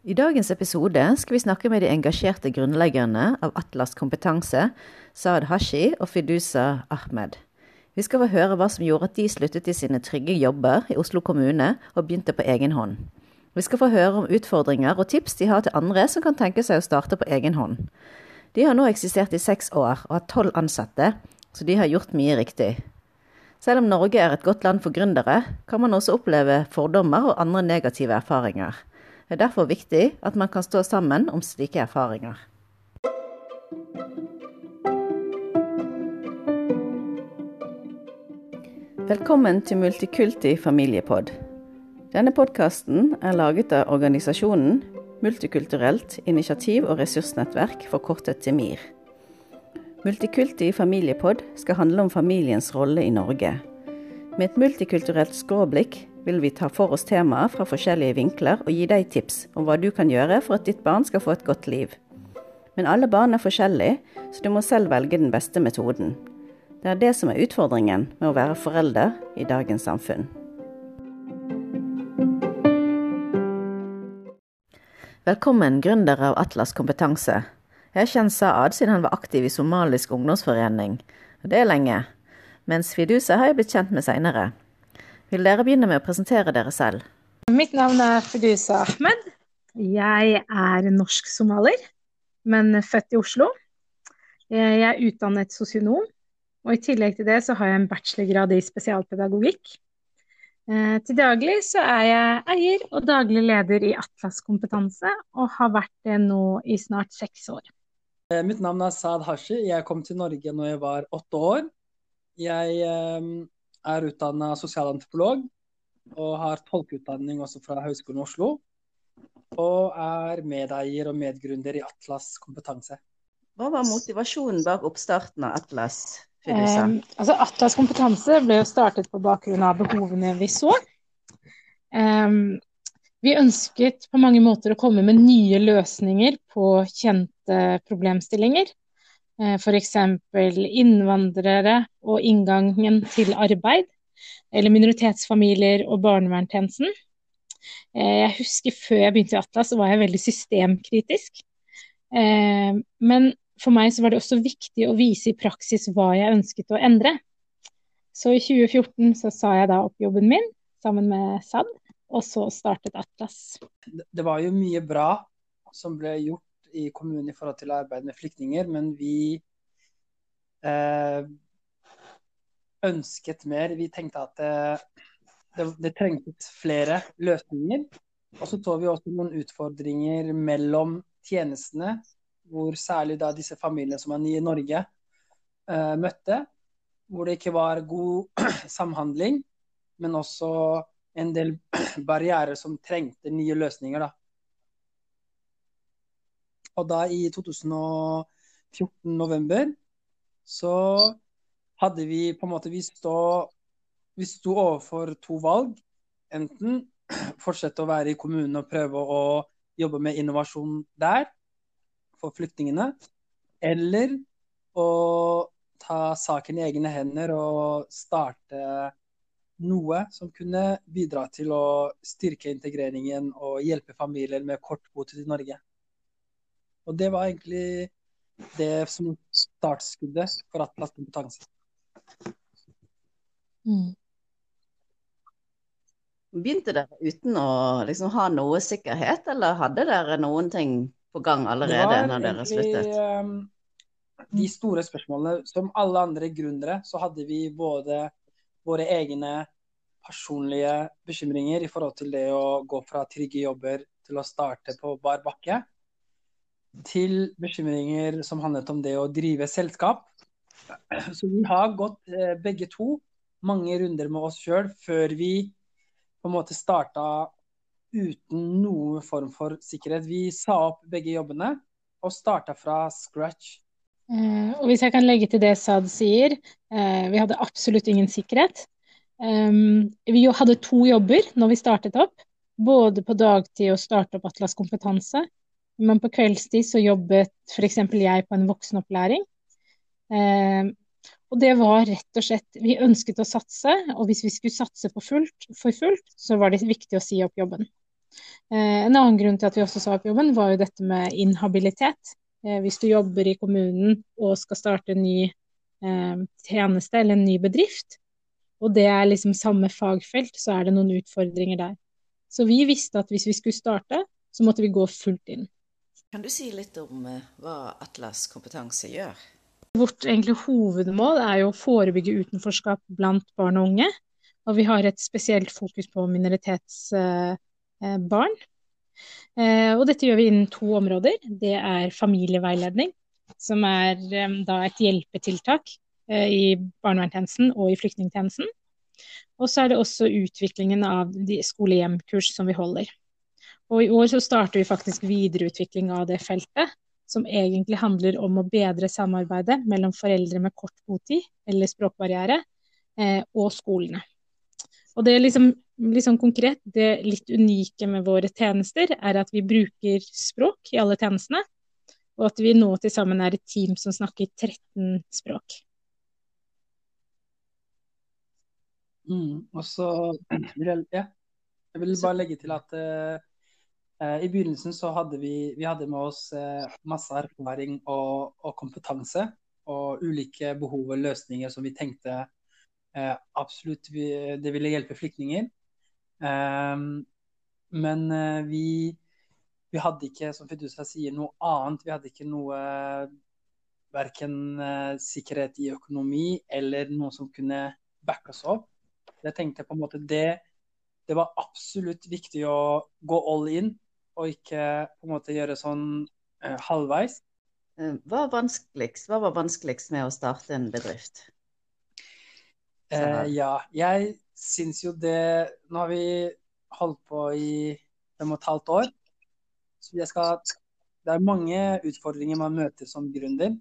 I dagens episode skal vi snakke med de engasjerte grunnleggerne av Atlas kompetanse, Saad Hashi og Fidusa Ahmed. Vi skal få høre hva som gjorde at de sluttet i sine trygge jobber i Oslo kommune og begynte på egen hånd. Vi skal få høre om utfordringer og tips de har til andre som kan tenke seg å starte på egen hånd. De har nå eksistert i seks år og har tolv ansatte, så de har gjort mye riktig. Selv om Norge er et godt land for gründere, kan man også oppleve fordommer og andre negative erfaringer. Det er derfor viktig at man kan stå sammen om slike erfaringer. Velkommen til Multikulti familiepod. Denne podkasten er laget av organisasjonen Multikulturelt initiativ- og ressursnettverk, forkortet til MIR. Multikulti familiepod skal handle om familiens rolle i Norge. Med et multikulturelt skråblikk vil vi ta for oss temaer fra forskjellige vinkler og gi deg tips om hva du kan gjøre for at ditt barn skal få et godt liv. Men alle barn er forskjellige, så du må selv velge den beste metoden. Det er det som er utfordringen med å være forelder i dagens samfunn. Velkommen, gründer av Atlas kompetanse. Jeg har kjent Saad siden han var aktiv i Somalisk ungdomsforening. Og det er lenge. Mens Fidusa har jeg blitt kjent med seinere. Vil dere begynne med å presentere dere selv? Mitt navn er Fidusa Ahmed. Jeg er norsk-somalier, men født i Oslo. Jeg er utdannet sosionom, og i tillegg til det så har jeg en bachelorgrad i spesialpedagogikk. Eh, til daglig så er jeg eier og daglig leder i Atlas kompetanse, og har vært det nå i snart seks år. Eh, mitt navn er Saad Hashi. Jeg kom til Norge når jeg var åtte år. Jeg eh, er utdanna sosialantropolog og har tolkeutdanning også fra Høgskolen Oslo. Og er medeier og medgründer i Atlas kompetanse. Hva var motivasjonen bak oppstarten av Atlas? Eh, altså Atlas kompetanse ble jo startet på bakgrunn av behovene vi så. Eh, vi ønsket på mange måter å komme med nye løsninger på kjente problemstillinger. Eh, F.eks. innvandrere og inngangen til arbeid, eller minoritetsfamilier og barnevernstjenesten. Eh, jeg husker før jeg begynte i Atlas, så var jeg veldig systemkritisk. Eh, men for meg så var det også viktig å vise i praksis hva jeg ønsket å endre. Så i 2014 så sa jeg da opp jobben min sammen med SAD, og så startet Atlas. Det var jo mye bra som ble gjort i kommunen i forhold til arbeid med flyktninger, men vi eh, ønsket mer. Vi tenkte at det, det, det trengtes flere løsninger. Og så så vi også noen utfordringer mellom tjenestene, hvor særlig da disse familiene som er nye i Norge, eh, møtte. Hvor det ikke var god samhandling, men også en del barrierer som trengte nye løsninger. da. Og da i 2014 november så hadde vi på en måte Vi sto, vi sto overfor to valg. Enten fortsette å være i kommunen og prøve å jobbe med innovasjon der for flyktningene, eller å ta saken i egne hender og starte noe som kunne bidra til å styrke integreringen og hjelpe familier med kort botid i Norge. Og det var egentlig det som startskuddet for Atlas kompetanse. Mm. Begynte dere uten å liksom ha noe sikkerhet, eller hadde dere noen ting på gang allerede når dere sluttet? Um, de store spørsmålene. Som alle andre gründere så hadde vi både våre egne personlige bekymringer i forhold til det å gå fra trygge jobber til å starte på bar bakke til bekymringer som handlet om det å drive selskap. Så vi har gått eh, begge to mange runder med oss sjøl før vi på en måte starta uten noen form for sikkerhet. Vi sa opp begge jobbene og starta fra scratch. Eh, og hvis jeg kan legge til det Sad sier, eh, vi hadde absolutt ingen sikkerhet. Vi hadde to jobber når vi startet opp. Både på dagtid og starte opp Atlas kompetanse. Men på kveldstid så jobbet f.eks. jeg på en voksenopplæring. Eh, og det var rett og slett Vi ønsket å satse, og hvis vi skulle satse fullt, for fullt, så var det viktig å si opp jobben. Eh, en annen grunn til at vi også sa opp jobben, var jo dette med inhabilitet. Eh, hvis du jobber i kommunen og skal starte en ny eh, tjeneste eller en ny bedrift, og det er liksom samme fagfelt, så er det noen utfordringer der. Så vi visste at hvis vi skulle starte, så måtte vi gå fullt inn. Kan du si litt om hva Atlas kompetanse gjør? Vårt hovedmål er å forebygge utenforskap blant barn og unge. Og vi har et spesielt fokus på minoritetsbarn. Eh, og dette gjør vi innen to områder. Det er familieveiledning, som er et hjelpetiltak eh, i barnevernstjenesten og i flyktningtjenesten. Og så er det også utviklingen av skole-hjem-kurs som vi holder. Og i år så starter vi faktisk videreutvikling av det feltet, som egentlig handler om å bedre samarbeidet mellom foreldre med kort botid eller språkbarriere eh, og skolene. Og det er liksom, liksom konkret, det litt unike med våre tjenester er at vi bruker språk i alle tjenestene, og at vi nå til sammen er et team som snakker 13 språk. Mm, og så vil jeg, ja, jeg vil bare legge til at uh, i begynnelsen så hadde vi, vi hadde med oss uh, masse erfaring og, og, kompetanse og ulike behov og løsninger som vi tenkte Eh, absolutt det ville hjelpe flyktninger. Ehm, men eh, vi, vi, hadde ikke, som Fidusa sier, noe annet. Vi hadde ikke noe verken eh, sikkerhet i økonomi eller noe som kunne backe oss opp. Jeg tenkte på en måte det, det var absolutt viktig å gå all in, og ikke på en måte gjøre sånn eh, halvveis. Hva, hva var vanskeligst med å starte en bedrift? Eh, ja, jeg syns jo det Nå har vi holdt på i fem og et halvt år. Så skal Det er mange utfordringer man møter som gründer.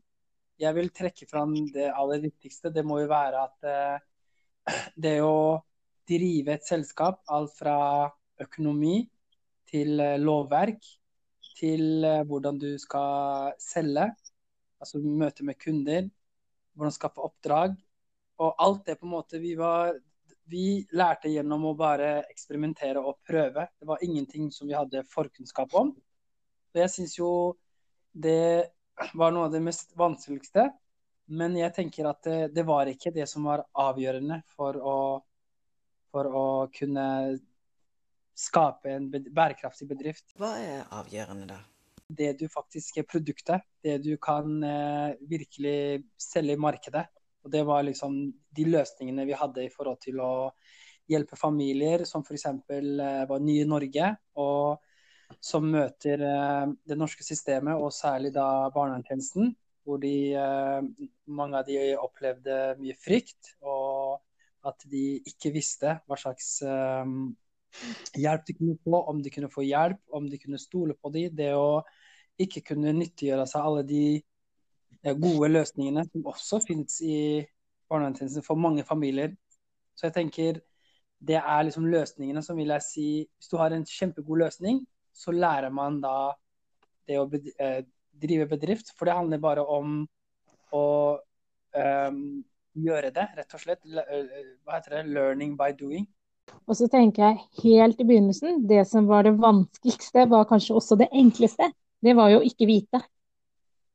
Jeg vil trekke fram det aller viktigste. Det må jo være at eh, det å drive et selskap, alt fra økonomi til eh, lovverk, til eh, hvordan du skal selge, altså møte med kunder, hvordan skaffe oppdrag, og alt det på en måte vi var Vi lærte gjennom å bare eksperimentere og prøve. Det var ingenting som vi hadde forkunnskap om. Og jeg syns jo det var noe av det mest vanskeligste. Men jeg tenker at det, det var ikke det som var avgjørende for å, for å kunne skape en bærekraftig bedrift. Hva er avgjørende da? Det du faktisk er produktet. Det du kan eh, virkelig selge i markedet. Og det var liksom de løsningene vi hadde i forhold til å hjelpe familier som f.eks. Eh, var nye i Norge, og som møter eh, det norske systemet, og særlig da barnevernstjenesten, hvor de, mange av de opplevde mye frykt, og at de ikke visste hva slags hjelp de kunne få, om de kunne få hjelp, om de kunne stole på dem. Det å ikke kunne nyttiggjøre seg alle de gode løsningene som også finnes i barnevernstjenesten for mange familier. Så jeg tenker det er liksom løsningene som vil jeg si Hvis du har en kjempegod løsning, så lærer man da det å eh, drive bedrift. For det handler bare om å um, gjøre det, rett og slett. Eh, hva heter det? Learning by doing. Og så tenker jeg helt i begynnelsen, det som var det vanskeligste, var kanskje også det enkleste. Det var jo ikke vite.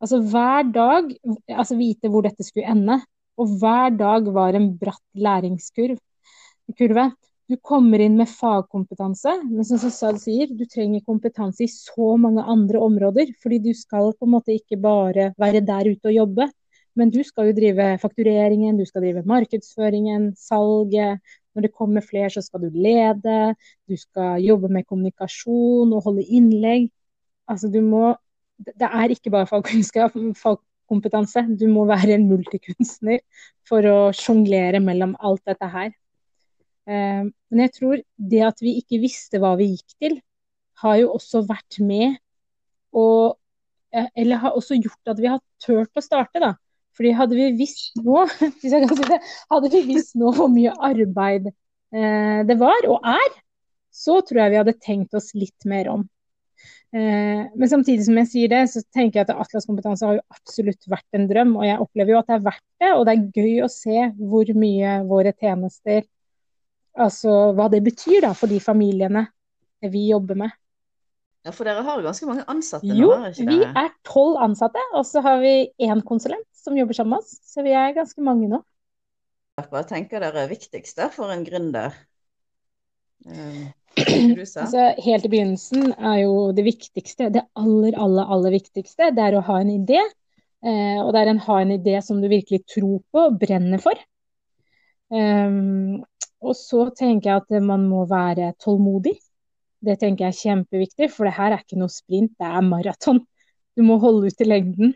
Altså hver dag altså vite hvor dette skulle ende. Og hver dag var en bratt læringskurve. Du kommer inn med fagkompetanse, men som Sad sier, du trenger kompetanse i så mange andre områder. Fordi du skal på en måte ikke bare være der ute og jobbe, men du skal jo drive faktureringen, du skal drive markedsføringen, salget. Når det kommer flere, så skal du lede, du skal jobbe med kommunikasjon og holde innlegg. Altså, du må det er ikke bare fagkunnskap, fagkompetanse. Du må være en multikunstner for å sjonglere mellom alt dette her. Eh, men jeg tror det at vi ikke visste hva vi gikk til, har jo også vært med og eh, Eller har også gjort at vi har turt å starte, da. Fordi hadde vi visst nå, hvis jeg kan si det, hadde vi visst nå hvor mye arbeid eh, det var, og er, så tror jeg vi hadde tenkt oss litt mer om. Eh, men samtidig som jeg sier det, så tenker jeg at Atlas kompetanse har jo absolutt vært en drøm. Og jeg opplever jo at det er verdt det, og det er gøy å se hvor mye våre tjenester Altså hva det betyr da for de familiene vi jobber med. Ja, For dere har jo ganske mange ansatte Jo, nå, ikke vi er tolv ansatte, og så har vi én konsulent som jobber sammen med oss. Så vi er ganske mange nå. Hva tenker dere er viktigst for en gründer? Um. Altså, helt i begynnelsen er jo det viktigste, det aller, aller, aller viktigste, det er å ha en idé. Eh, og det er å ha en idé som du virkelig tror på og brenner for. Um, og så tenker jeg at man må være tålmodig. Det tenker jeg er kjempeviktig, for det her er ikke noe sprint, det er maraton. Du må holde ut i lengden.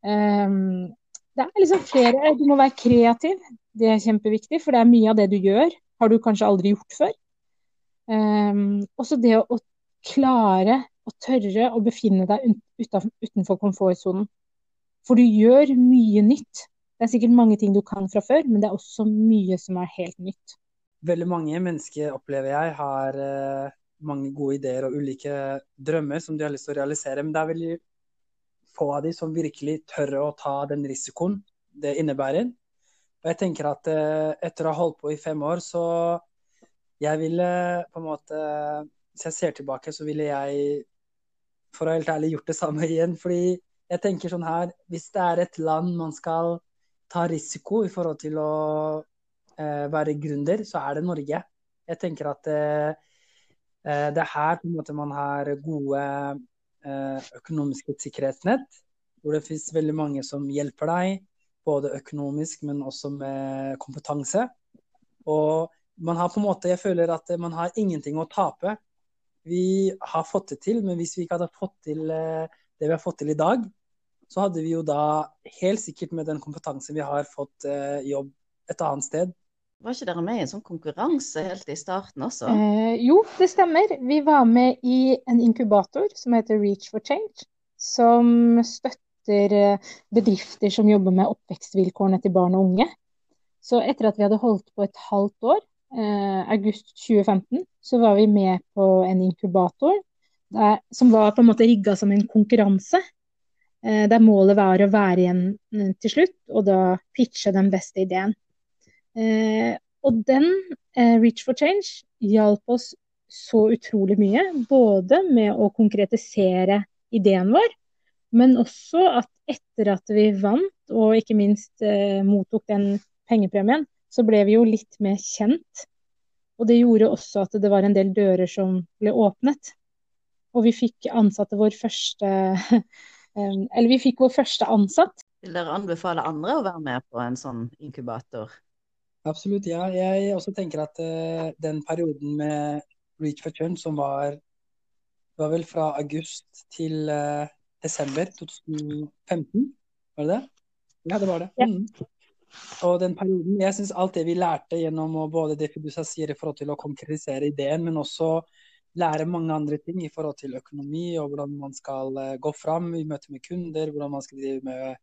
Um, det er liksom flere Du må være kreativ. Det er kjempeviktig, for det er mye av det du gjør, har du kanskje aldri gjort før. Um, også det å, å, klare og tørre å befinne deg utenfor komfortsonen. For du gjør mye nytt. Det er sikkert mange ting du kan fra før, men det er også mye som er helt nytt. Veldig mange mennesker, opplever jeg, har uh, mange gode ideer og ulike drømmer som de har lyst til å realisere. Men det er veldig få av de som virkelig tør å ta den risikoen det innebærer. Og jeg tenker at uh, etter å ha holdt på i fem år, så jeg ville på en måte Hvis jeg ser tilbake, så ville jeg for å være helt ærlig gjort det samme igjen. Fordi jeg tenker sånn her Hvis det er et land man skal ta risiko i forhold til å uh, være gründer, så er det Norge. Jeg tenker at det er her på en måte man har gode økonomiske sikkerhetsnett. Hvor det finnes veldig mange som hjelper deg, både økonomisk, men også med kompetanse. Og man har på en måte, jeg føler at man har ingenting å tape. Vi har fått det til, men hvis vi ikke hadde fått til det vi har fått til i dag, så hadde vi jo da helt sikkert med den kompetansen vi har, fått jobb et annet sted. Var ikke dere med i en sånn konkurranse helt i starten også? Eh, jo, det stemmer. Vi var med i en inkubator som heter Reach for Change. Som støtter bedrifter som jobber med oppvekstvilkårene til barn og unge. Så etter at vi hadde holdt på et halvt år, eh, august 2015, så var vi med på en inkubator der, som var på en måte rigga som en konkurranse. Eh, der målet var å være igjen til slutt, og da pitche den beste ideen. Eh, og den, eh, Reach for Change, hjalp oss så utrolig mye. Både med å konkretisere ideen vår, men også at etter at vi vant, og ikke minst eh, mottok den pengepremien, så ble vi jo litt mer kjent. Og det gjorde også at det var en del dører som ble åpnet. Og vi fikk ansatte vår første Eller vi fikk vår første ansatt. Vil dere anbefale andre å være med på en sånn inkubator? Absolutt, ja. Jeg også tenker at uh, den perioden med Reach for Change som var var vel fra august til uh, desember 2015, var det det? Ja, det var det. Ja. Mm. Og den perioden Jeg syns alt det vi lærte gjennom å både det Fidusa sier i forhold til å konkretisere ideen, men også lære mange andre ting i forhold til økonomi og hvordan man skal uh, gå fram i møte med kunder, hvordan man skal drive med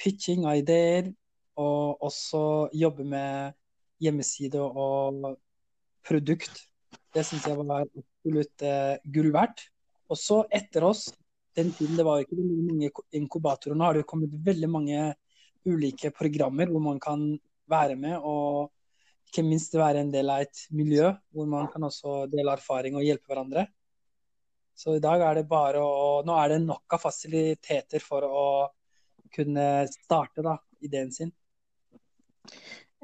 pitching av ideer og også jobbe med hjemmeside og produkt. Det syns jeg var absolutt eh, gull verdt. Og så etter oss, den tiden det var ikke mange inkubatorer, nå har det kommet veldig mange ulike programmer hvor man kan være med og ikke minst være en del av et miljø hvor man kan også dele erfaring og hjelpe hverandre. Så i dag er det bare å Nå er det nok av fasiliteter for å kunne starte da, ideen sin.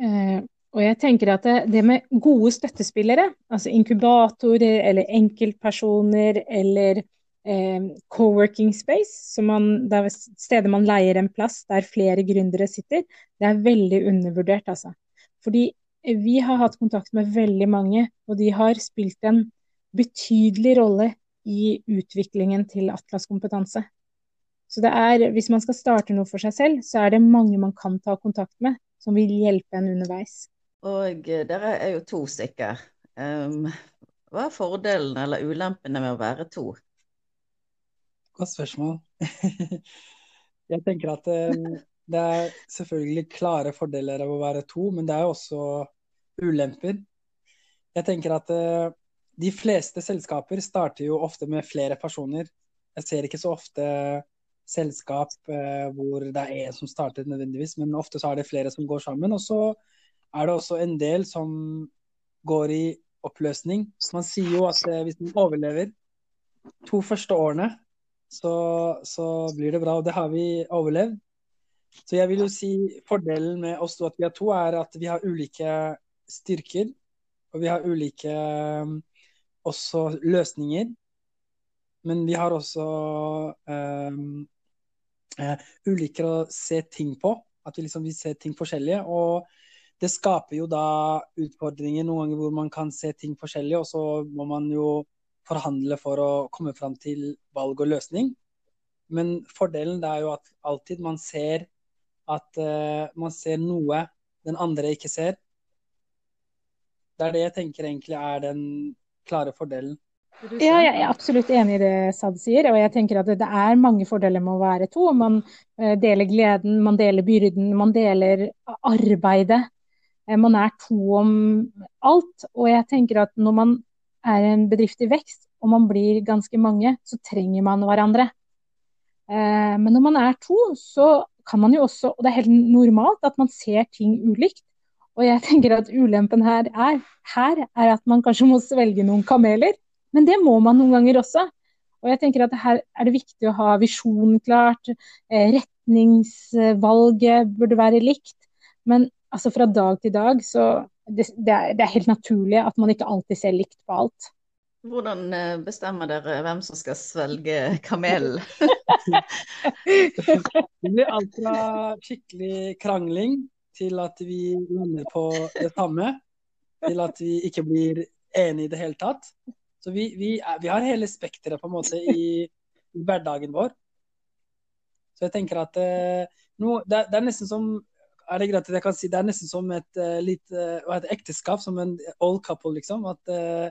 Eh, og jeg tenker at det, med gode støttespillere, altså inkubatorer eller enkeltpersoner eller eh, co-working space, som man, det er steder man leier en plass der flere gründere sitter, det er veldig undervurdert, altså. Fordi vi har hatt kontakt med veldig mange, og de har spilt en betydelig rolle i utviklingen til Atlas kompetanse. Så det er, hvis man skal starte noe for seg selv, så er det mange man kan ta kontakt med som vil hjelpe en underveis. Og eh, dere er jo to stykker. Um, hva er fordelene eller ulempene med å være to? Godt spørsmål. Jeg tenker at um, det er selvfølgelig klare fordeler av å være to, men det er jo også ulemper. Jeg tenker at uh, de fleste selskaper starter jo ofte med flere personer. Jeg ser ikke så ofte selskap eh, hvor det er én som starter nødvendigvis, men ofte så er det flere som går sammen. Og så er det også en del som går i oppløsning. Man sier jo at eh, hvis man overlever to første årene, så, så blir det bra. Og det har vi overlevd. Så jeg vil jo si fordelen med oss to at vi er to, er at vi har ulike styrker. Og vi har ulike um, også løsninger. Men vi har også um, uh, liker å se ting på. At vi liksom vil se ting forskjellige. Og det skaper jo da utfordringer noen ganger hvor man kan se ting forskjellig, og så må man jo forhandle for å komme fram til valg og løsning. Men fordelen er jo at alltid man ser at uh, man ser noe den andre ikke ser. Det er det jeg tenker egentlig er den klare fordelen. Ja, jeg er absolutt enig i det Sad sier. Og jeg tenker at det er mange fordeler med å være to. Man uh, deler gleden, man deler byrden, man deler arbeidet. Uh, man er to om alt. Og jeg tenker at når man er en bedrift i vekst, og man blir ganske mange, så trenger man hverandre. Men når man er to, så kan man jo også, og det er helt normalt, at man ser ting ulikt. Og jeg tenker at ulempen her er, her er at man kanskje må svelge noen kameler. Men det må man noen ganger også. Og jeg tenker at her er det viktig å ha visjonen klart. Eh, retningsvalget burde være likt. Men altså fra dag til dag så det, det, er, det er helt naturlig at man ikke alltid ser likt på alt. Hvordan eh, bestemmer dere hvem som skal svelge kamelen? det blir alt fra skikkelig krangling til at vi lander på det samme, til at vi ikke blir enige i det hele tatt. Så vi, vi, er, vi har hele spekteret på en måte i, hverdagen vår. Så jeg tenker at eh, no, det, det, er nesten som er det greit at jeg kan si, det er nesten som et uh, lite uh, ekteskap, som en old couple, liksom. At uh,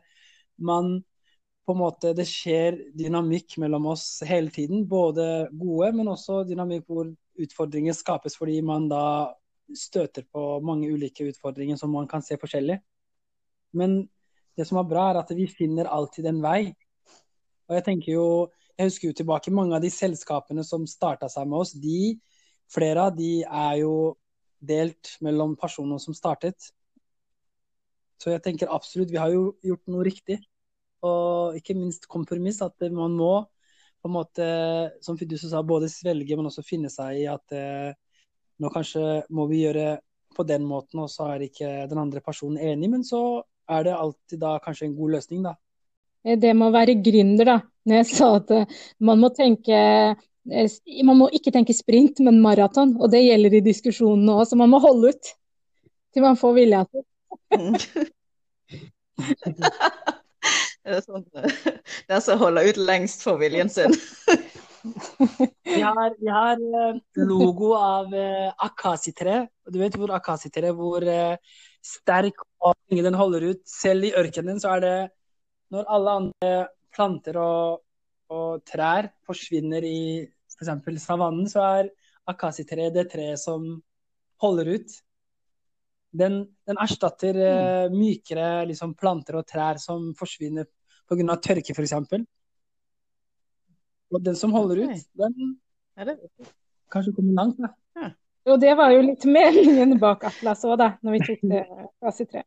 man på en måte Det skjer dynamikk mellom oss hele tiden. Både gode, men også dynamikk hvor utfordringer skapes fordi man da støter på mange ulike utfordringer som man kan se forskjellig. Men det som er bra, er at vi finner alltid en vei. Og jeg tenker jo Jeg husker jo tilbake mange av de selskapene som starta seg med oss. de, Flere av de er jo delt mellom personer som startet. Så jeg tenker absolutt vi har jo gjort noe riktig og ikke minst kompromiss. At man må på en måte, som Fiduso sa, både svelge, men også finne seg i at eh, nå kanskje må vi gjøre på den måten, og så er ikke den andre personen enig. Men så er det alltid da kanskje en god løsning, da. Det med å være gründer, da. Når jeg sa at eh, man må tenke eh, man må ikke tenke sprint, men maraton. Og det gjelder i diskusjonene òg, så man må holde ut til man får vilja til. Det er sånn, Den som holder ut lengst, får viljen sin. Vi har, vi har, eh, logo av eh, akasitre. Du vet hvor akasitre hvor eh, sterk og den holder ut. Selv i ørkenen så er det Når alle andre planter og, og trær forsvinner i f.eks. savannen, så er akasitre det treet som holder ut. Den, den erstatter uh, mykere liksom, planter og trær som forsvinner pga. tørke, f.eks. Og den som holder ut, den kanskje kommer langt. Da. Og det var jo litt meningen bak Atlas òg, da, når vi tok det fase tre.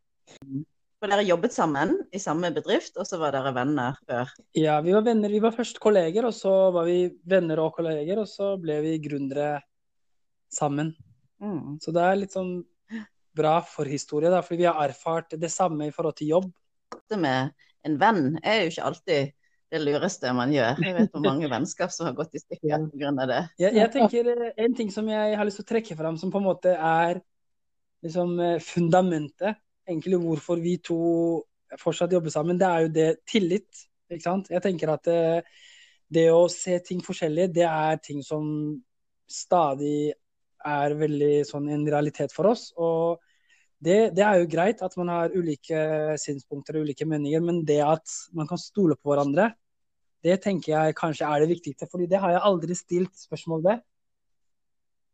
For dere jobbet sammen i samme bedrift, og så var dere venner før? Ja, vi var venner. Vi var først kolleger, og så var vi venner og kolleger, og så ble vi gründere sammen. Mm. Så det er litt sånn bra forhistorie, da, fordi vi har erfart det samme i forhold til jobb. Det med en venn er jo ikke alltid det lureste man gjør. Jeg vet hvor mange vennskap som har gått i stykker pga. det. Jeg, jeg, tenker eh, En ting som jeg har lyst til å trekke fram, som på en måte er liksom eh, fundamentet, egentlig hvorfor vi to fortsatt jobber sammen, det er jo det tillit. ikke sant? Jeg tenker at det, eh, det å se ting forskjellig, det er ting som stadig er veldig sånn en realitet for oss. Og det, det, er jo greit at man har ulike synspunkter og ulike meninger, men det at man kan stole på hverandre, det tenker jeg kanskje er det viktigste. fordi det har jeg aldri stilt spørsmål ved.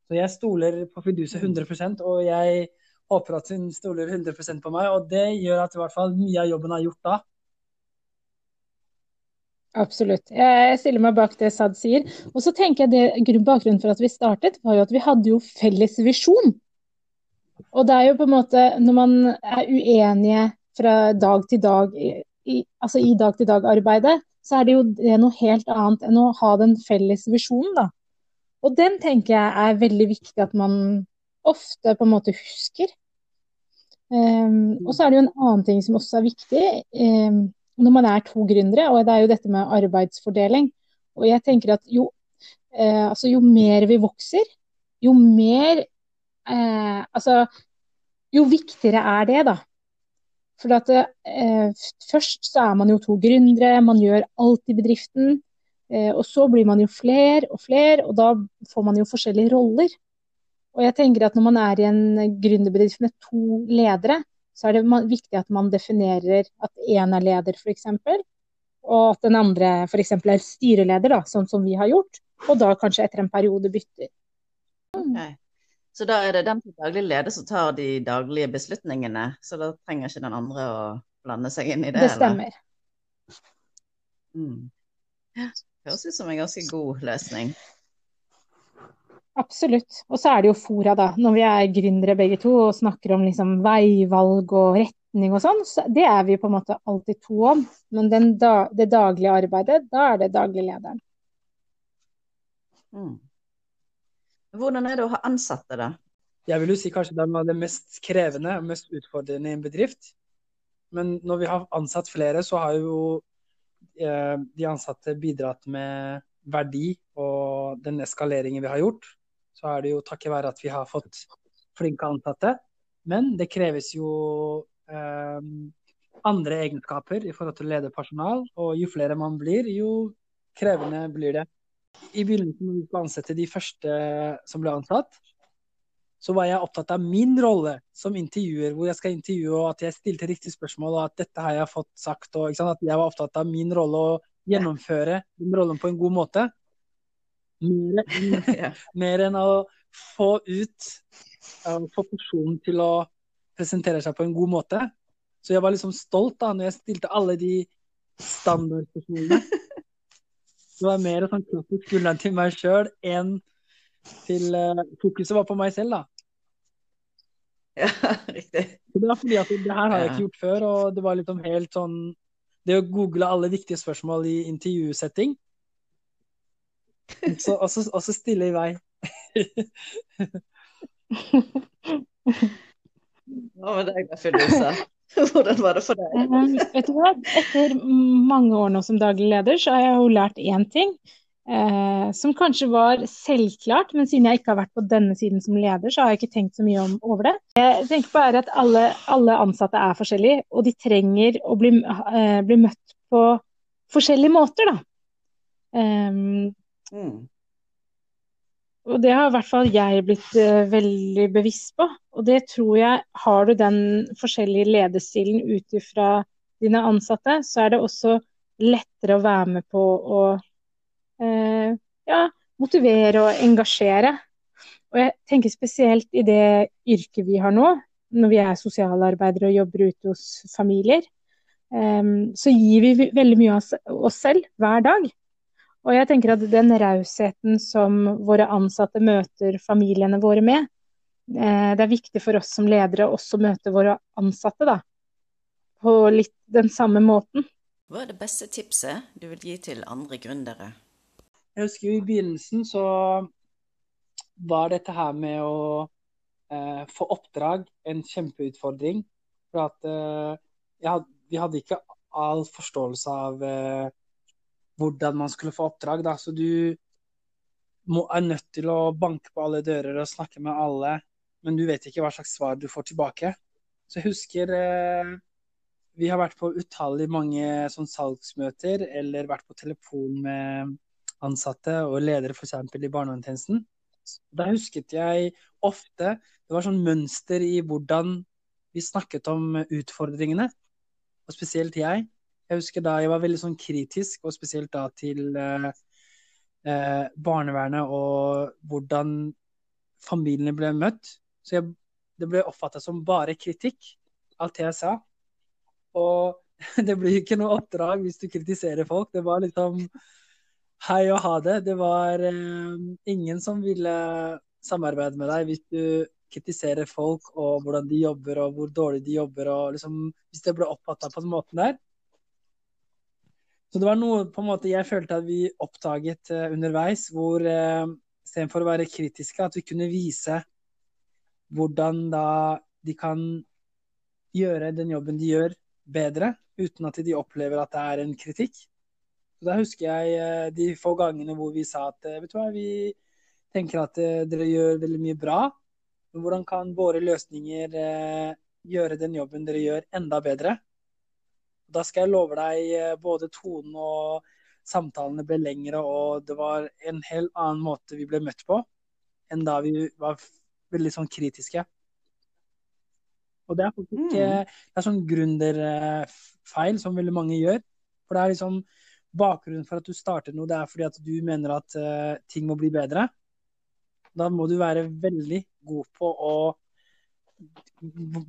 Så jeg stoler på Fiduset 100% og jeg håper at hun stoler 100% på meg. Og det gjør at i hvert fall mye av jobben er gjort da. Absolutt. Jeg stiller meg bak det Sad sier. Og så tenker jeg det Bakgrunnen for at vi startet, var jo at vi hadde jo felles visjon. Og det er jo på en måte Når man er uenige fra dag til dag, i, altså i dag-til-dag-arbeidet, så er det jo det noe helt annet enn å ha den felles visjonen, da. Og den tenker jeg er veldig viktig at man ofte på en måte husker. Um, og så er det jo en annen ting som også er viktig um, når man er to gründere, og det er jo dette med arbeidsfordeling. Og jeg tenker at jo, uh, altså jo mer vi vokser, jo mer uh, Altså jo viktigere er det, da. For at, eh, først så er man jo to gründere, man gjør alt i bedriften. Eh, og så blir man jo flere og flere, og da får man jo forskjellige roller. Og jeg tenker at når man er i en gründerbedrift med to ledere, så er det viktig at man definerer at én er leder, f.eks. Og at den andre f.eks. er styreleder, da, sånn som vi har gjort. Og da kanskje etter en periode bytter. Okay. Så da er det den som daglig leder som tar de daglige beslutningene. Så da trenger ikke den andre å blande seg inn i det? Det stemmer. Mm. Høres ut som en ganske god løsning. Absolutt. Og så er det jo fora, da. Når vi er gründere begge to og snakker om liksom veivalg og retning og sånn, så det er vi på en måte alltid to om. Men da, det daglige arbeidet, da er det daglig lederen. Mm. Hvordan er det å ha ansatte, da? Jeg vil jo si kanskje det er det mest krevende og mest utfordrende i en bedrift. Men når vi har ansatt flere, så har jo eh, de ansatte bidratt med verdi og den eskaleringen vi har gjort. Så er det jo takket være at vi har fått flinke ansatte. Men det kreves jo eh, andre egenskaper i forhold til å lede personal. Og jo flere man blir, jo krevende blir det i begynnelsen når vi skulle ansette de første som ble ansatt, så var jeg opptatt av min rolle som intervjuer, hvor jeg skal intervjue, og at jeg stilte riktige spørsmål, og at dette har jeg fått sagt. Og, at jeg var opptatt av min rolle å gjennomføre den rollen på en god måte. Mer, mer, mer enn å få ut Få personen til å presentere seg på en god måte. Så jeg var liksom stolt da når jeg stilte alle de standardspørsmålene. Det var mer sånn klapp på skulderen til meg sjøl enn til uh, Fokuset var på meg selv, da. Ja, riktig. Så det var fordi at det her har jeg ikke gjort før, og det var liksom helt sånn Det å google alle viktige spørsmål i intervjusetting, så, og, så, og så stille i vei. Hva med deg, Fidusa? Hvordan var det for deg? Uh, vet du hva? Etter mange år nå som daglig leder, så har jeg jo lært én ting. Uh, som kanskje var selvklart, men siden jeg ikke har vært på denne siden som leder, så har jeg ikke tenkt så mye om, over det. Jeg tenker bare at alle, alle ansatte er forskjellige, og de trenger å bli, uh, bli møtt på forskjellige måter, da. Um, mm. Og det har i hvert fall jeg blitt uh, veldig bevisst på. Og det tror jeg Har du den forskjellige lederstilen ut ifra dine ansatte, så er det også lettere å være med på å uh, ja, motivere og engasjere. Og jeg tenker spesielt i det yrket vi har nå, når vi er sosialarbeidere og jobber ute hos familier, um, så gir vi veldig mye av oss selv hver dag. Og jeg tenker at den rausheten som våre ansatte møter familiene våre med, eh, det er viktig for oss som ledere også å møte våre ansatte da, på litt den samme måten. Hva er det beste tipset du vil gi til andre gründere? Jeg husker i begynnelsen så var dette her med å eh, få oppdrag en kjempeutfordring. For at eh, had, vi hadde ikke all forståelse av eh, hvordan man skulle få oppdrag. Da. Så du må, er nødt til å banke på alle dører og snakke med alle, men du vet ikke hva slags svar du får tilbake. Så jeg husker eh, vi har vært på utallig mange sånn salgsmøter eller vært på telefon med ansatte og ledere f.eks. i barnevernstjenesten. Da husket jeg ofte Det var sånn mønster i hvordan vi snakket om utfordringene. Og spesielt jeg. Jeg husker da jeg var veldig sånn kritisk, og spesielt da til eh, eh, barnevernet og hvordan familiene ble møtt. Så jeg, det ble oppfatta som bare kritikk, alt det jeg sa. Og det blir ikke noe oppdrag hvis du kritiserer folk. Det var liksom hei og ha det. Det var eh, ingen som ville samarbeide med deg hvis du kritiserer folk og hvordan de jobber og hvor dårlig de jobber, og liksom, hvis det ble oppfatta på den måten der. Så det var noe på en måte jeg følte at vi oppdaget uh, underveis, hvor uh, istedenfor å være kritiske, at vi kunne vise hvordan da de kan gjøre den jobben de gjør, bedre, uten at de opplever at det er en kritikk. Så Da husker jeg uh, de få gangene hvor vi sa at vet du hva, vi tenker at dere gjør veldig mye bra. Men hvordan kan våre løsninger gjøre den jobben dere gjør, enda bedre? Da skal jeg love deg eh, både tonen og samtalene ble lengre, og det var en helt annen måte vi ble møtt på enn da vi var veldig sånn kritiske. Og det er faktisk mm. det er sånn gründerfeil som veldig mange gjør. For det er liksom bakgrunnen for at du starter noe, det er fordi at du mener at uh, ting må bli bedre. Da må du være veldig god på å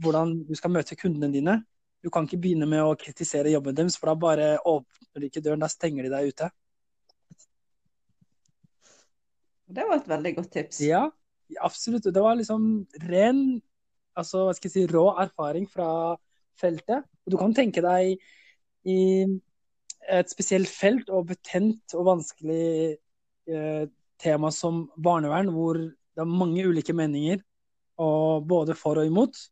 hvordan du skal møte kundene dine. Du kan ikke begynne med å kritisere jobben deres, for da bare åpner de ikke døren. Da stenger de deg ute. Det var et veldig godt tips. Ja, absolutt. Det var liksom ren, altså hva skal jeg si, rå erfaring fra feltet. Og du kan tenke deg i et spesielt felt og betent og vanskelig eh, tema som barnevern, hvor det er mange ulike meninger, og både for og imot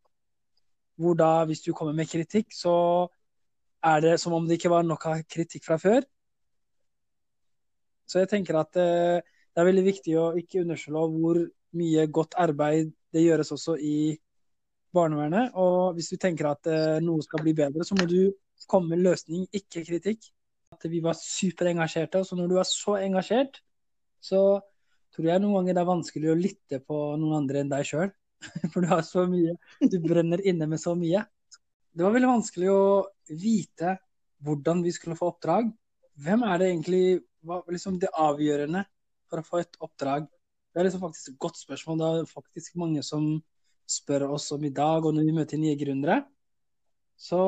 hvor da, hvis du kommer med kritikk, så er det som om det ikke var nok av kritikk fra før. Så jeg tenker at eh, det er veldig viktig å ikke underslå hvor mye godt arbeid det gjøres også i barnevernet. Og hvis du tenker at eh, noe skal bli bedre, så må du komme med løsning, ikke kritikk. At vi var superengasjerte. Og så når du er så engasjert, så tror jeg noen ganger det er vanskelig å lytte på noen andre enn deg sjøl. For du har så mye Du brenner inne med så mye. Det var veldig vanskelig å vite hvordan vi skulle få oppdrag. Hvem er det egentlig hva, liksom det avgjørende for å få et oppdrag? Det er liksom faktisk et godt spørsmål. Det er faktisk mange som spør oss om i dag, og når vi møter nye gründere, så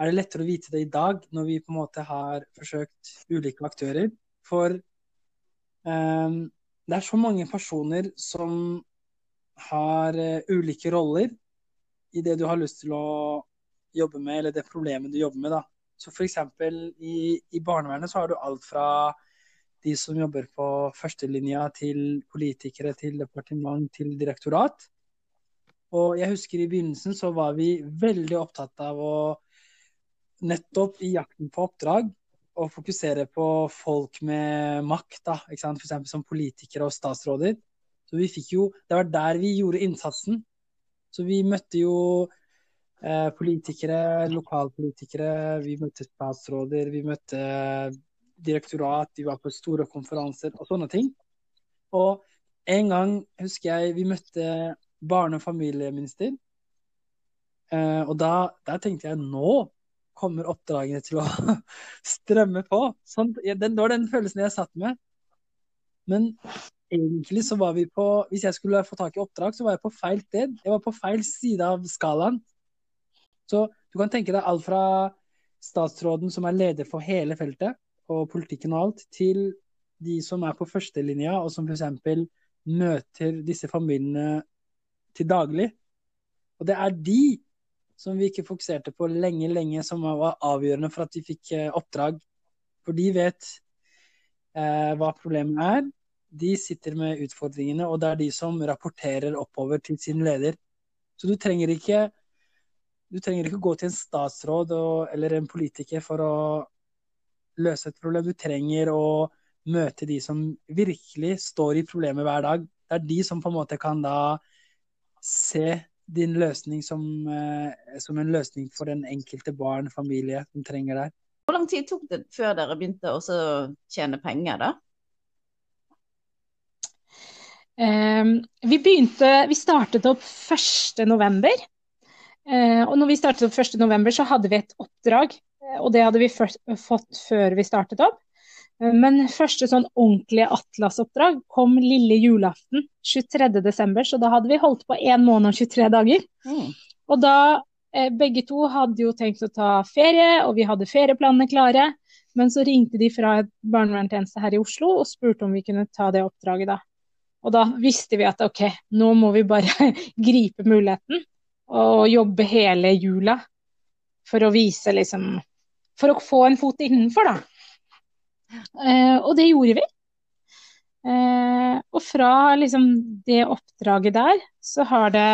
er det lettere å vite det i dag når vi på en måte har forsøkt ulike aktører. For um, det er så mange personer som har uh, ulike roller i det du har lyst til å jobbe med, eller det problemet du jobber med. da. Så f.eks. I, i barnevernet så har du alt fra de som jobber på førstelinja, til politikere, til departement, til direktorat. Og jeg husker i begynnelsen så var vi veldig opptatt av å nettopp i jakten på oppdrag å fokusere på folk med makt, da, f.eks. som politikere og statsråder. Så vi fikk jo Det var der vi gjorde innsatsen. Så vi møtte jo eh, politikere, lokalpolitikere, vi møtte statsråder, vi møtte direktorat, vi var på store konferanser og sånne ting. Og en gang husker jeg vi møtte barne- og familieminister. Eh, og da, der tenkte jeg nå kommer oppdragene til å strømme på. Sånn, det var den følelsen jeg satt med. Men egentlig så var vi på Hvis jeg skulle få tak i oppdrag, så var jeg på feil sted. Jeg var på feil side av skalaen. Så du kan tenke deg alt fra statsråden som er leder for hele feltet, og politikken og alt, til de som er på førstelinja, og som f.eks. møter disse familiene til daglig. Og det er de som vi ikke fokuserte på lenge, lenge, som var avgjørende for at vi fikk eh, oppdrag. For de vet eh, hva problemet er, de sitter med utfordringene, og det er de som rapporterer oppover til sin leder. Så du trenger ikke, du trenger ikke gå til en statsråd og, eller en politiker for å løse et problem. Du trenger å møte de som virkelig står i problemet hver dag. Det er de som på en måte kan da se din løsning som, eh, som en løsning for den enkelte barn, familie, som trenger deg. Hvor lang tid tok det før dere begynte å tjene penger, da? Ehm, vi begynte, vi startet opp 1.11. Eh, og når vi startet opp 1.11, så hadde vi et oppdrag. Eh, og det hadde vi fått før vi startet opp. Eh, men første sånn ordentlige Atlas-oppdrag kom lille julaften 23.12., så da hadde vi holdt på én måned og 23 dager. Mm. Og da begge to hadde jo tenkt å ta ferie, og vi hadde ferieplanene klare. Men så ringte de fra et barnevernstjeneste her i Oslo og spurte om vi kunne ta det oppdraget da. Og da visste vi at OK, nå må vi bare gripe muligheten og jobbe hele jula for å vise liksom For å få en fot innenfor, da. Eh, og det gjorde vi. Eh, og fra liksom det oppdraget der, så har det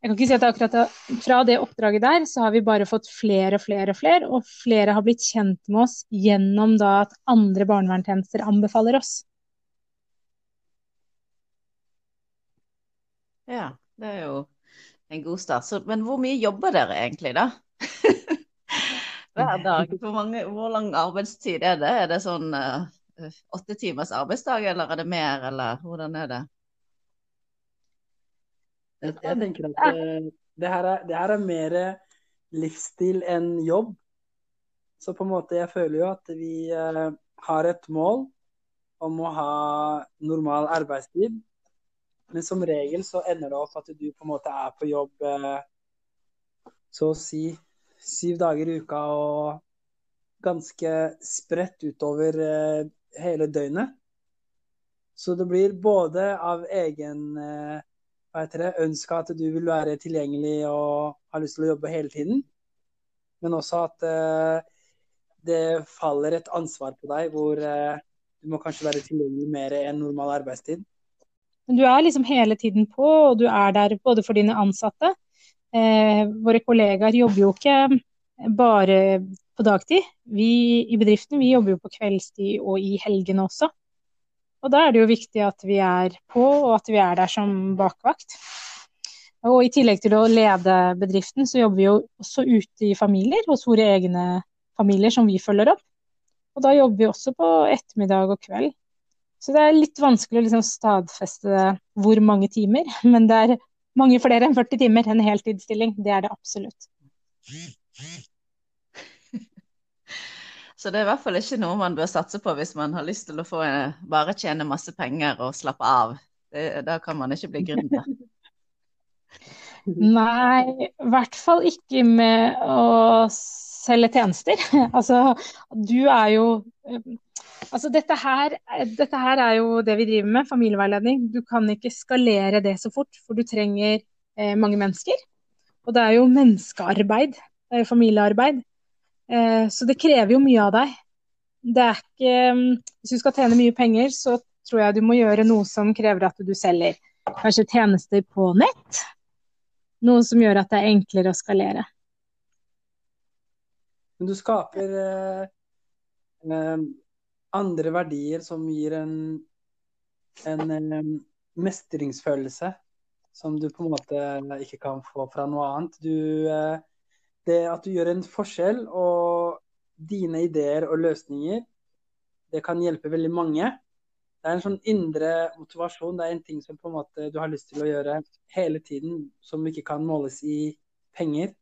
jeg kan ikke si at akkurat Fra det oppdraget der så har vi bare fått flere og flere og flere, og flere har blitt kjent med oss gjennom da at andre barnevernstjenester anbefaler oss. Ja, det er jo en god start. Så, men hvor mye jobber dere egentlig, da? Hver dag? Mange, hvor, lang arbeidstid er det? Er det sånn uh, åtte timers arbeidsdag, eller er det mer, eller hvordan er det? Jeg, jeg tenker at uh, det, her er, det her er mer livsstil enn jobb. Så på en måte, jeg føler jo at vi uh, har et mål om å ha normal arbeidstid. Men som regel så ender det opp at du på en måte er på jobb eh, så å si syv dager i uka og ganske spredt utover eh, hele døgnet. Så det blir både av egen eh, hva heter det, ønske at du vil være tilgjengelig og har lyst til å jobbe hele tiden, men også at det faller et ansvar på deg hvor du må kanskje være tilgjengelig mer enn normal arbeidstid. Men du er liksom hele tiden på, og du er der både for dine ansatte. Eh, våre kollegaer jobber jo ikke bare på dagtid. Vi i bedriften vi jobber jo på kveldstid og i helgene også. Og da er det jo viktig at vi er på, og at vi er der som bakvakt. Og i tillegg til å lede bedriften, så jobber vi jo også ute i familier, hos våre egne familier som vi følger opp. Og da jobber vi også på ettermiddag og kveld. Så det er litt vanskelig å liksom stadfeste hvor mange timer, men det er mange flere enn 40 timer. En heltidsstilling, det er det absolutt. Så det er i hvert fall ikke noe man bør satse på hvis man har lyst til å få en, bare tjene masse penger og slappe av. Det, da kan man ikke bli gründer. Nei, i hvert fall ikke med å selge tjenester. altså, du er jo Altså, dette, her, dette her, er jo det vi driver med, familieveiledning. Du kan ikke skalere det så fort, for du trenger eh, mange mennesker. Og det er jo menneskearbeid. Det er jo familiearbeid. Eh, så det krever jo mye av deg. Det er ikke Hvis du skal tjene mye penger, så tror jeg du må gjøre noe som krever at du selger kanskje tjenester på nett. Noe som gjør at det er enklere å skalere. Men du skaper eh, eh andre verdier som gir en, en, en mestringsfølelse som du på en måte ikke kan få fra noe annet. Du, eh, det at du gjør en forskjell, og dine ideer og løsninger, det kan hjelpe veldig mange. Det er en sånn indre motivasjon. Det er en ting som på en måte du har lyst til å gjøre hele tiden, som ikke kan måles i penger.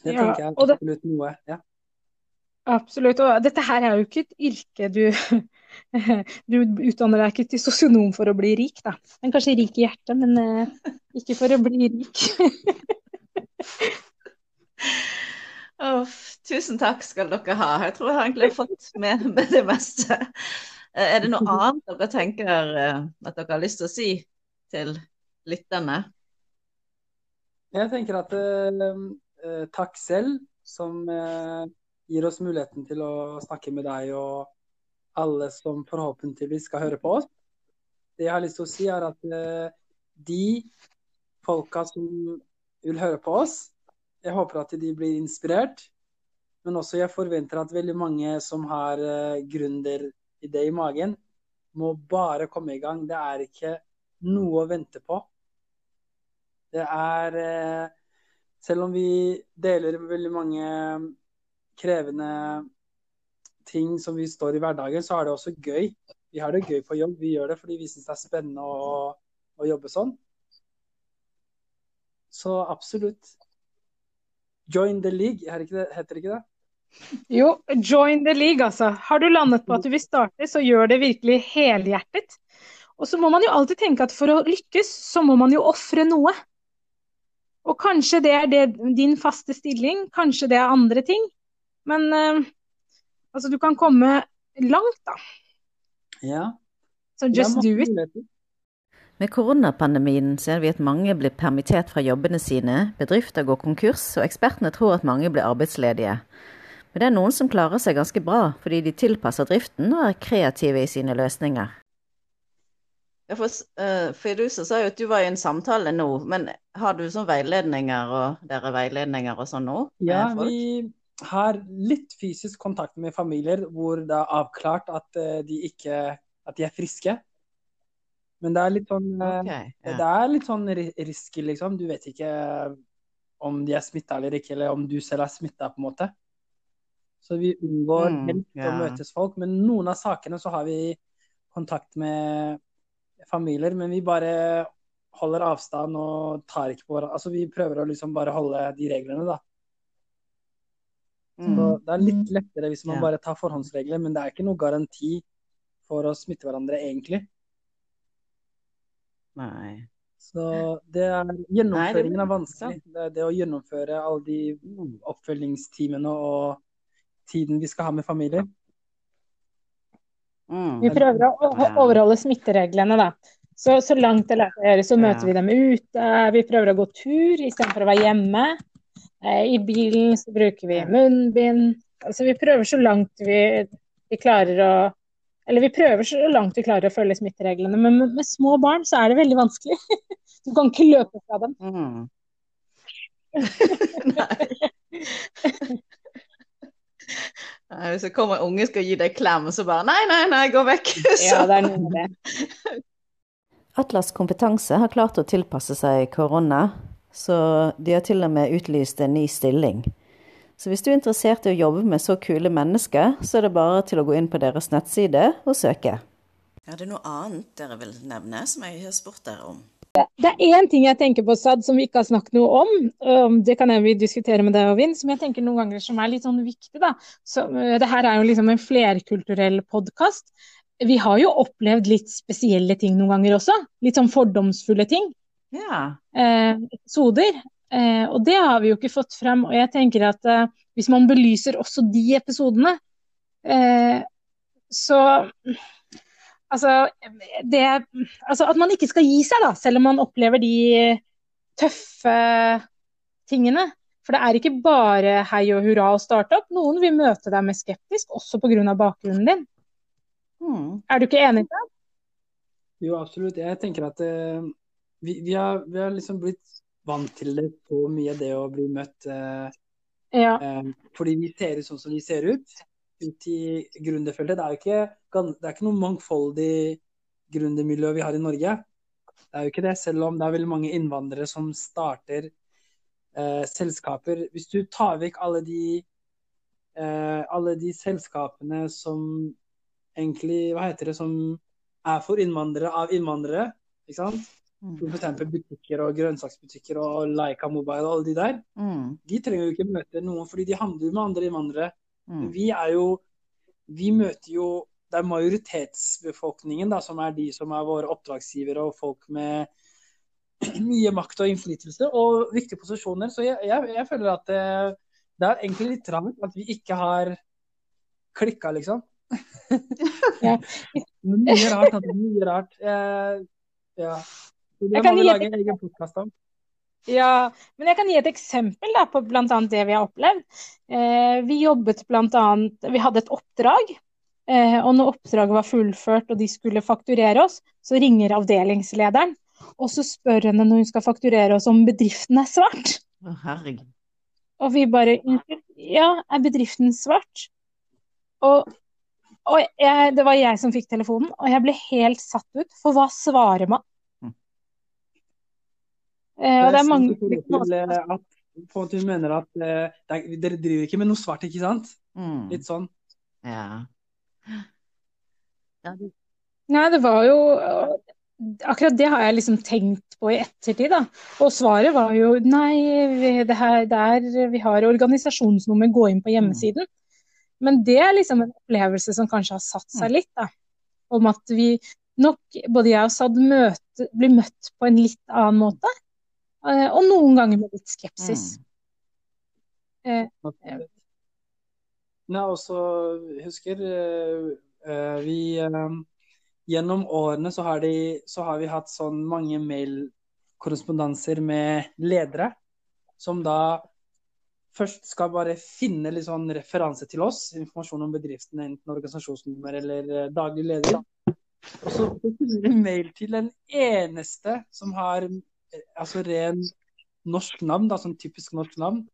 Det ja, tenker jeg er absolutt noe. Ja. Absolutt. Og dette her er jo ikke et yrke du Du utdanner deg ikke til sosionom for å bli rik, da. Men kanskje rik i hjertet, men uh, ikke for å bli rik. oh, tusen takk skal dere ha. Jeg tror jeg har egentlig fått med, med det meste. Uh, er det noe annet dere tenker uh, at dere har lyst til å si til lytterne? Jeg tenker at takk selv, som gir oss muligheten til å snakke med deg og alle som forhåpentligvis skal høre på oss. Det jeg har lyst til å si, er at eh, de folka som vil høre på oss, jeg håper at de blir inspirert. Men også jeg forventer at veldig mange som har uh, gründeridé i magen, må bare komme i gang. Det er ikke noe å vente på. Det er uh, Selv om vi deler veldig mange krevende ting som vi står i hverdagen, så er det også gøy. Vi har det gøy på jobb. Vi gjør det fordi vi syns det er spennende å, å, jobbe sånn. Så absolutt. Join the league, heter det ikke det? Jo, join the league, altså. Har du landet på at du vil starte, så gjør det virkelig helhjertet. Og så må man jo alltid tenke at for å lykkes, så må man jo ofre noe. Og kanskje det er det, din faste stilling, kanskje det er andre ting. Men uh, altså, du kan komme langt, da. Ja. Så just do it. Med koronapandemien ser vi at mange blir permittert fra jobbene sine, bedrifter går konkurs, og ekspertene tror at mange blir arbeidsledige. Men det er noen som klarer seg ganske bra, fordi de tilpasser driften og er kreative i sine løsninger. Ja, for uh, Fidusa sa jo at du var i en samtale nå, men har du sånn veiledninger og dere veiledninger og sånn nå? Ja, folk? vi har litt fysisk kontakt med familier hvor det er avklart at eh, de ikke at de er friske. Men det er litt sånn okay, yeah. Det er litt sånn ri- risky, liksom. Du vet ikke om de er smitta eller ikke, eller om du selv er smitta, på en måte. Så vi unngår Mm, helst å møtes folk. Men noen av sakene så har vi kontakt med familier, men vi bare holder avstand og tar ikke på hverandre. Altså vi prøver å liksom bare holde de reglene, da. Så Mm. det er litt lettere hvis man Ja. bare tar forhåndsregler, men det er ikke noe garanti for å smitte hverandre, egentlig. Nei. Så det er, Nei, det gjennomføringen er vanskelig. Det, er det å gjennomføre alle de oppfølgingstimene og tiden vi skal ha med familier. Mm. Vi prøver å- overholde smittereglene, da. Så, så langt det lar seg gjøre, så møter Ja. vi dem ute. Vi prøver å gå tur istedenfor å være hjemme. Eh, I bilen så bruker vi munnbind. Altså vi prøver så langt vi, vi klarer å Eller vi prøver så langt vi klarer å følge smittereglene. Men med, med små barn så er det veldig vanskelig. Du kan ikke løpe fra dem. Mm. Nei. Nei, Hvis det kommer en unge skal gi deg klem, så bare Nei, nei, nei, gå vekk! Ja, det er noe med det. Atlas Kompetanse har klart å tilpasse seg korona, så de har til og med utlyst en ny stilling. Så hvis du er interessert i å jobbe med så kule mennesker, så er det bare til å gå inn på deres nettside og søke. Er det noe annet dere vil nevne som jeg har spurt dere om? Det er én ting jeg tenker på, Sad, som vi ikke har snakket noe om. Um, Det kan jeg vi diskutere med deg og Vinn, som jeg tenker noen ganger som er litt sånn viktig. da. Så, uh, det her er jo liksom en flerkulturell podkast. Vi har jo opplevd litt spesielle ting noen ganger også. Litt sånn fordomsfulle ting. Ja. Eh, episoder. Eh, og det har vi jo ikke fått frem. Og jeg tenker at eh, hvis man belyser også de episodene, eh, så Altså, det, altså at man ikke skal gi seg, da, selv om man opplever de tøffe tingene. For det er ikke bare hei og hurra å starte opp. Noen vil møte deg med skeptisk, også pga. bakgrunnen din. Mm. Er du ikke enig i det? Jo, absolutt. Jeg tenker at eh, vi, vi, har, vi har liksom blitt vant til det så mye, det å bli møtt eh, Ja. eh, fordi vi ser ut sånn som vi ser ut ut i gründerfeltet. Det er jo ikke, det er ikke noe mangfoldig gründermiljø vi har i Norge. Det er jo ikke det, selv om det er veldig mange innvandrere som starter eh, selskaper. Hvis du tar vekk alle de, eh, alle de selskapene som egentlig, hva heter det, som er for innvandrere av innvandrere, ikke sant? Mm. Eksempel butikker og grønnsaksbutikker og Leica Mobile og alle de der. Mm. De trenger jo ikke møte noen, fordi de handler jo med andre innvandrere. Mm. Vi er jo Vi møter jo Det er majoritetsbefolkningen da, som er de som er våre oppdragsgivere og folk med mye makt og innflytelse og viktige posisjoner. Så jeg, jeg, jeg føler at det, det er egentlig litt rart at vi ikke har klikka, liksom. Mye rart. Altså, mye rart. Eh, ja. Det må vi lage en egen podkast om. Ja, men jeg kan gi et eksempel da, på bl.a. det vi har opplevd. Eh, vi jobbet annet, vi hadde et oppdrag, eh, og når oppdraget var fullført og de skulle fakturere oss, så ringer avdelingslederen, og så spør henne når hun skal fakturere oss om bedriften er svart. Å, herregud. Og vi bare Ja, er bedriften svart? Og, og jeg, det var jeg som fikk telefonen, og jeg ble helt satt ut, for hva svarer man? Mm. Eh, og det er mange at, på en måte hun mener at eh, er, dere driver ikke med noe svart, ikke sant? Mm. Litt sånn. Ja. ja det, Nei, det var jo Akkurat det har jeg liksom tenkt på i ettertid, da. Og svaret var jo nei, det her, det er, vi har organisasjonsnummer, gå inn på hjemmesiden. Men det er liksom en opplevelse som kanskje har satt seg litt, da. Om at vi nok, både jeg og Sad, møte, blir møtt på en litt annen måte. Eh, Og noen ganger med litt skepsis. mm. Eh, Ja, og så husker eh, eh, vi eh, gjennom årene så har, de, så har vi hatt sånn mange mailkorrespondanser med ledere som da først skal bare finne litt sånn referanse til oss, informasjon om bedriften, enten organisasjonsnummer eller eh, daglig leder. Og så mail til den eneste som har eh, altså ren norsk navn, da, sånn typisk norsk navn.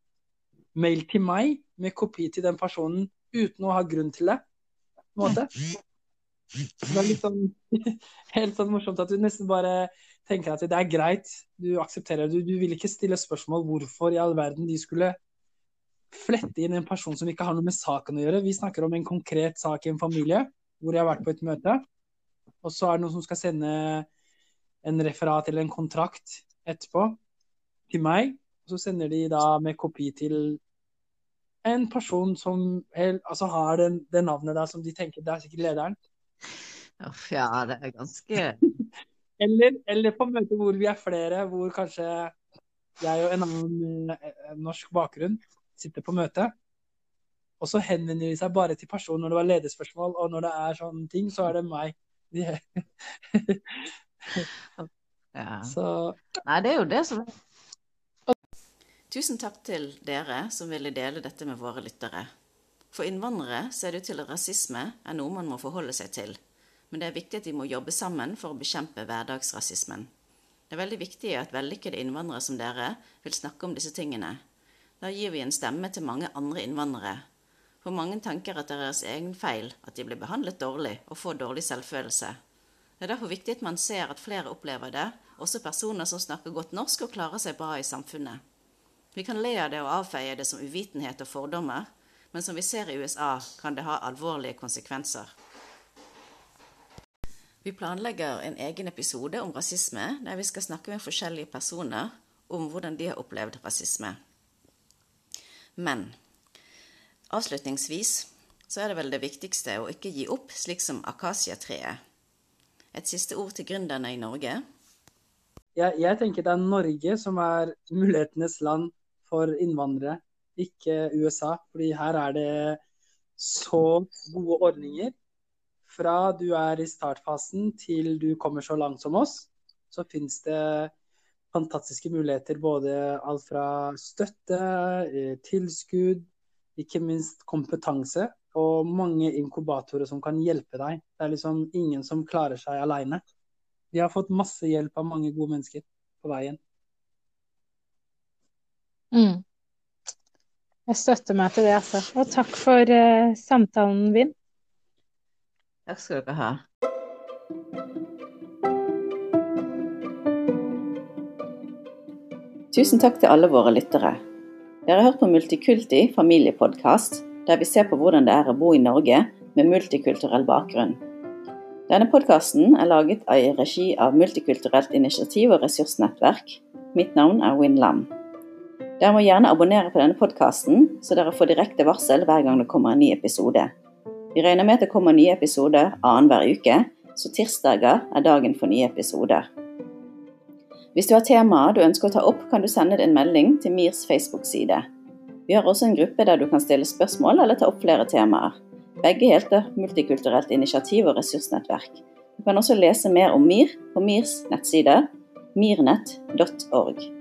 Mail til meg med kopi til den personen uten å ha grunn til det. på en måte. Det er litt sånn, helt sånn morsomt at du nesten bare tenker at det er greit, du aksepterer det. Du, du vil ikke stille spørsmål hvorfor i all verden de skulle flette inn en person som ikke har noe med saken å gjøre. Vi snakker om en konkret sak i en familie hvor jeg har vært på et møte. Og så er det noen som skal sende en referat eller en kontrakt etterpå til meg. Og så sender de da med kopi til en person som altså har det, det navnet der som de tenker det er sikkert lederen. Uff, ja, det er ganske eller, eller, på møter hvor vi er flere, hvor kanskje jeg og en annen eh, norsk bakgrunn sitter på møte. Og så henvender de seg bare til personen når det var lederspørsmål, og når det er sånne ting, så er det meg. ja. Så Nei, det er jo det som Tusen takk til dere som ville dele dette med våre lyttere. For innvandrere ser det ut til at rasisme er noe man må forholde seg til, men det er viktig at de må jobbe sammen for å bekjempe hverdagsrasismen. Det er veldig viktig at vellykkede innvandrere som dere vil snakke om disse tingene. Da gir vi en stemme til mange andre innvandrere. For mange tenker at det er deres egen feil at de blir behandlet dårlig og får dårlig selvfølelse. Det er derfor viktig at man ser at flere opplever det, også personer som snakker godt norsk og klarer seg bra i samfunnet. Vi kan le av det og avfeie det som uvitenhet og fordommer, men som vi ser i USA, kan det ha alvorlige konsekvenser. Vi planlegger en egen episode om rasisme, der vi skal snakke med forskjellige personer om hvordan de har opplevd rasisme. Men avslutningsvis så er det vel det viktigste å ikke gi opp, slik som akasiatreet. Et siste ord til gründerne i Norge? Jeg, jeg tenker det er Norge som er mulighetenes land for innvandrere ikke USA. Fordi her er det så gode ordninger. Fra du er i startfasen til du kommer så langt som oss, så finnes det fantastiske muligheter. Både alt fra støtte, eh, tilskudd, ikke minst kompetanse. Og mange inkubatorer som kan hjelpe deg. Det er liksom ingen som klarer seg aleine. Vi har fått masse hjelp av mange gode mennesker på veien. Mm. Jeg støtter meg til det, altså. Og takk for uh, samtalen, Vinn. Takk skal dere ha. Tusen takk til alle våre lyttere. Dere har hørt på Multikulti familiepodkast, der vi ser på hvordan det er å bo i Norge med multikulturell bakgrunn. Denne podkasten er laget i regi av Multikulturelt initiativ og ressursnettverk. Mitt navn er Win Lam. Dere må gjerne abonnere på denne podkasten, så dere får direkte varsel hver gang det kommer en ny episode. Vi regner med at det kommer nye episoder annenhver uke, så tirsdager er dagen for nye episoder. Hvis du har temaer du ønsker å ta opp, kan du sende en melding til MIRs Facebook-side. Vi har også en gruppe der du kan stille spørsmål eller ta opp flere temaer. Begge heter Multikulturelt initiativ og ressursnettverk. Du kan også lese mer om MIR på MIRs nettside mirnett.org.